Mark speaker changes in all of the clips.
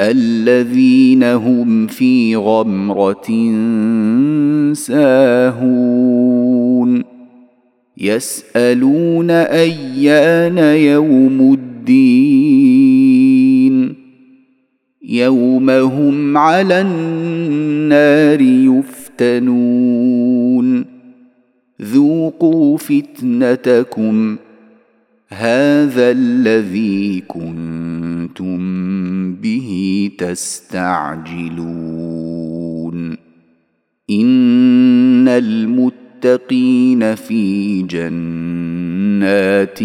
Speaker 1: الذين هم في غمرة ساهون. يسألون أيان يوم الدين. يوم هم على النار يفتنون. ذوقوا فتنتكم. هذا الذي كنتم به تستعجلون. إن المتقين في جنات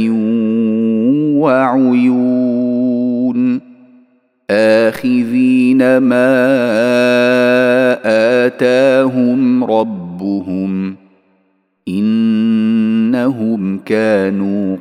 Speaker 1: وعيون. آخذين ما آتاهم ربهم. إنهم كانوا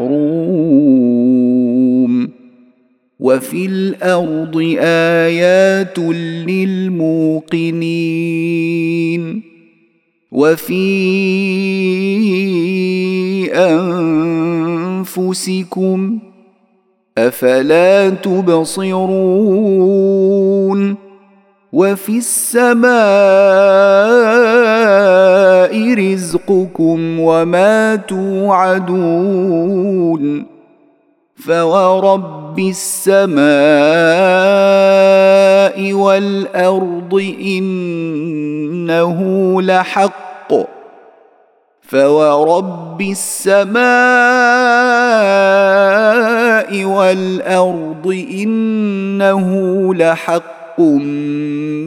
Speaker 1: والمحروم وفي الأرض آيات للموقنين. وفي أنفسكم أفلا تبصرون. وفي السماء رزقكم وما توعدون فورب السماء والأرض إنه لحق فورب السماء والأرض إنه لحق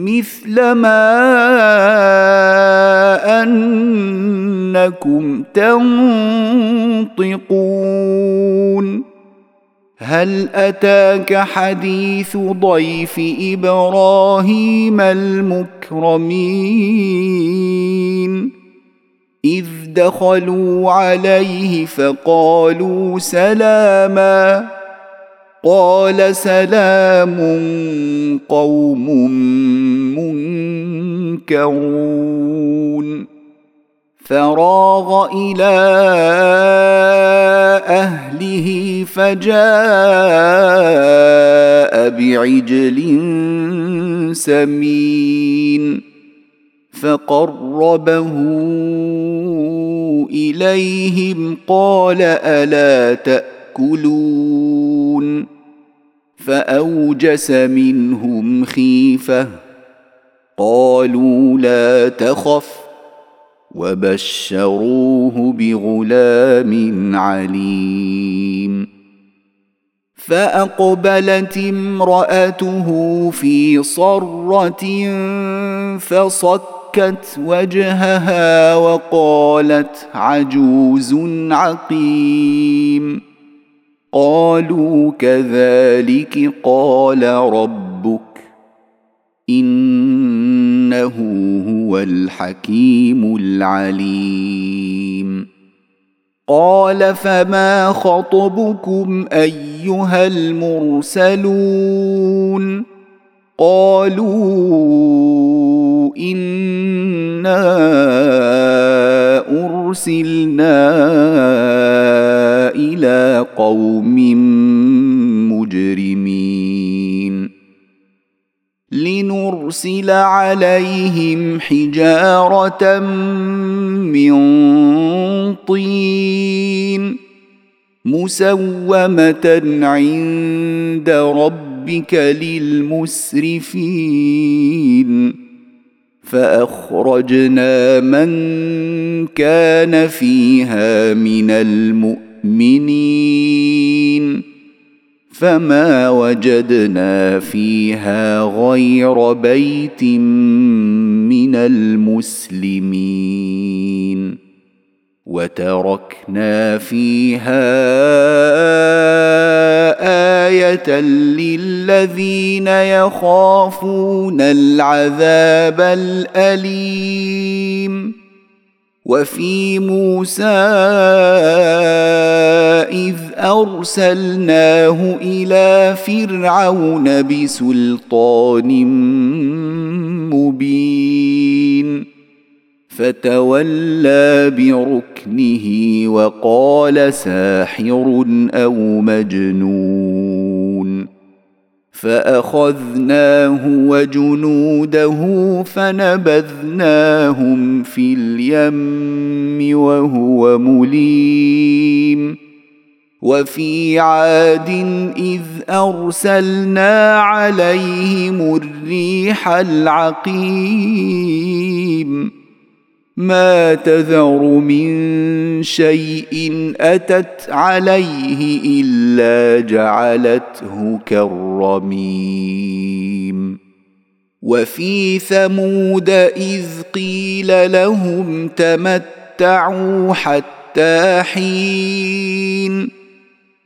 Speaker 1: مثل ما انكم تنطقون هل اتاك حديث ضيف إبراهيم المكرمين اذ دخلوا عليه فقالوا سلاما قال سلام قوم منكرون. فراغ إلى أهله فجاء بعجل سمين. فقربه إليهم قال ألا تأكلون. فأوجس منهم خيفة. قالوا لا تخف وبشروه بغلام عليم. فأقبلت امرأته في صرة فصكت وجهها وقالت عجوز عقيم. قالوا كذلك قال ربك إنه هو الحكيم العليم. قال فما خطبكم أيها المرسلون؟ قالوا إنا أرسلنا لنرسل عليهم حجاره من طين مسومه عند ربك للمسرفين فاخرجنا من كان فيها من المؤمنين فما وجدنا فيها غير بيت من المسلمين. وتركنا فيها آية للذين يخافون العذاب الأليم. وفي موسى إذ أرسلناه إلى فرعون بسلطان مبين. فتولى بركنه وقال ساحر أو مجنون. فأخذناه وجنوده فنبذناهم في اليم وهو مليم. وفي عاد إذ أرسلنا عليهم الريح العقيم. ما تذر من شيء أتت عليه إلا جعلته كالرميم. وفي ثمود إذ قيل لهم تمتعوا حتى حين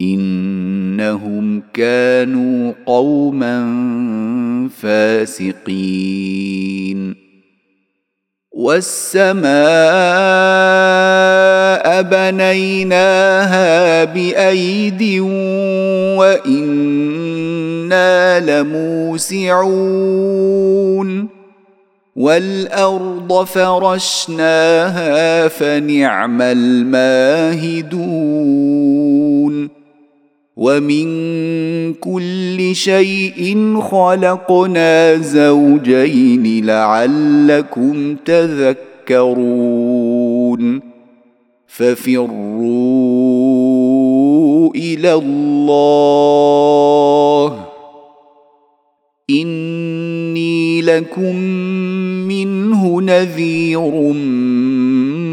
Speaker 1: إنهم كانوا قوما فاسقين. والسماء بنيناها بايد وأنا لموسعون. والارض فرشناها فنعم الماهدون. ومن كل شيء خلقنا زوجين لعلكم تذكرون ففروا إلى الله إني لكم منه نذير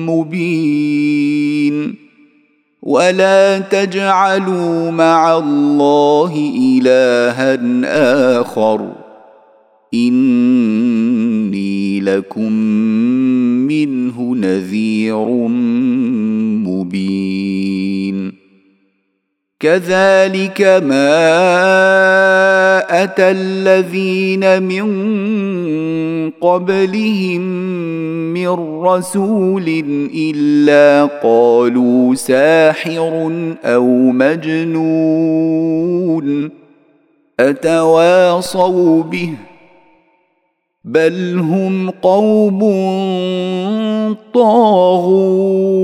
Speaker 1: مبين ولا تجعلوا مع الله الها اخر اني لكم منه نذير كذلك ما أتى الذين من قبلهم من رسول إلا قالوا ساحر أو مجنون أتواصوا به بل هم قوم طاغون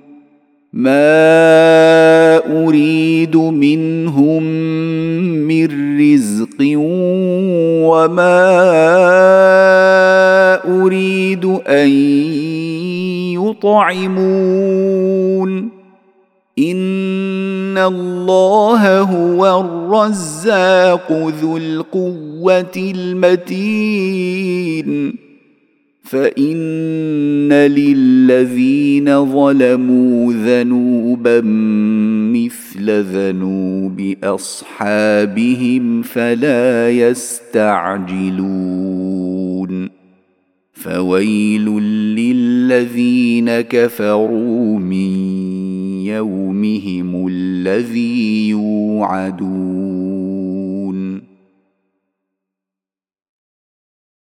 Speaker 1: ما اريد منهم من رزق وما اريد ان يطعمون ان الله هو الرزاق ذو القوه المتين فان للذين ظلموا ذنوبا مثل ذنوب اصحابهم فلا يستعجلون فويل للذين كفروا من يومهم الذي يوعدون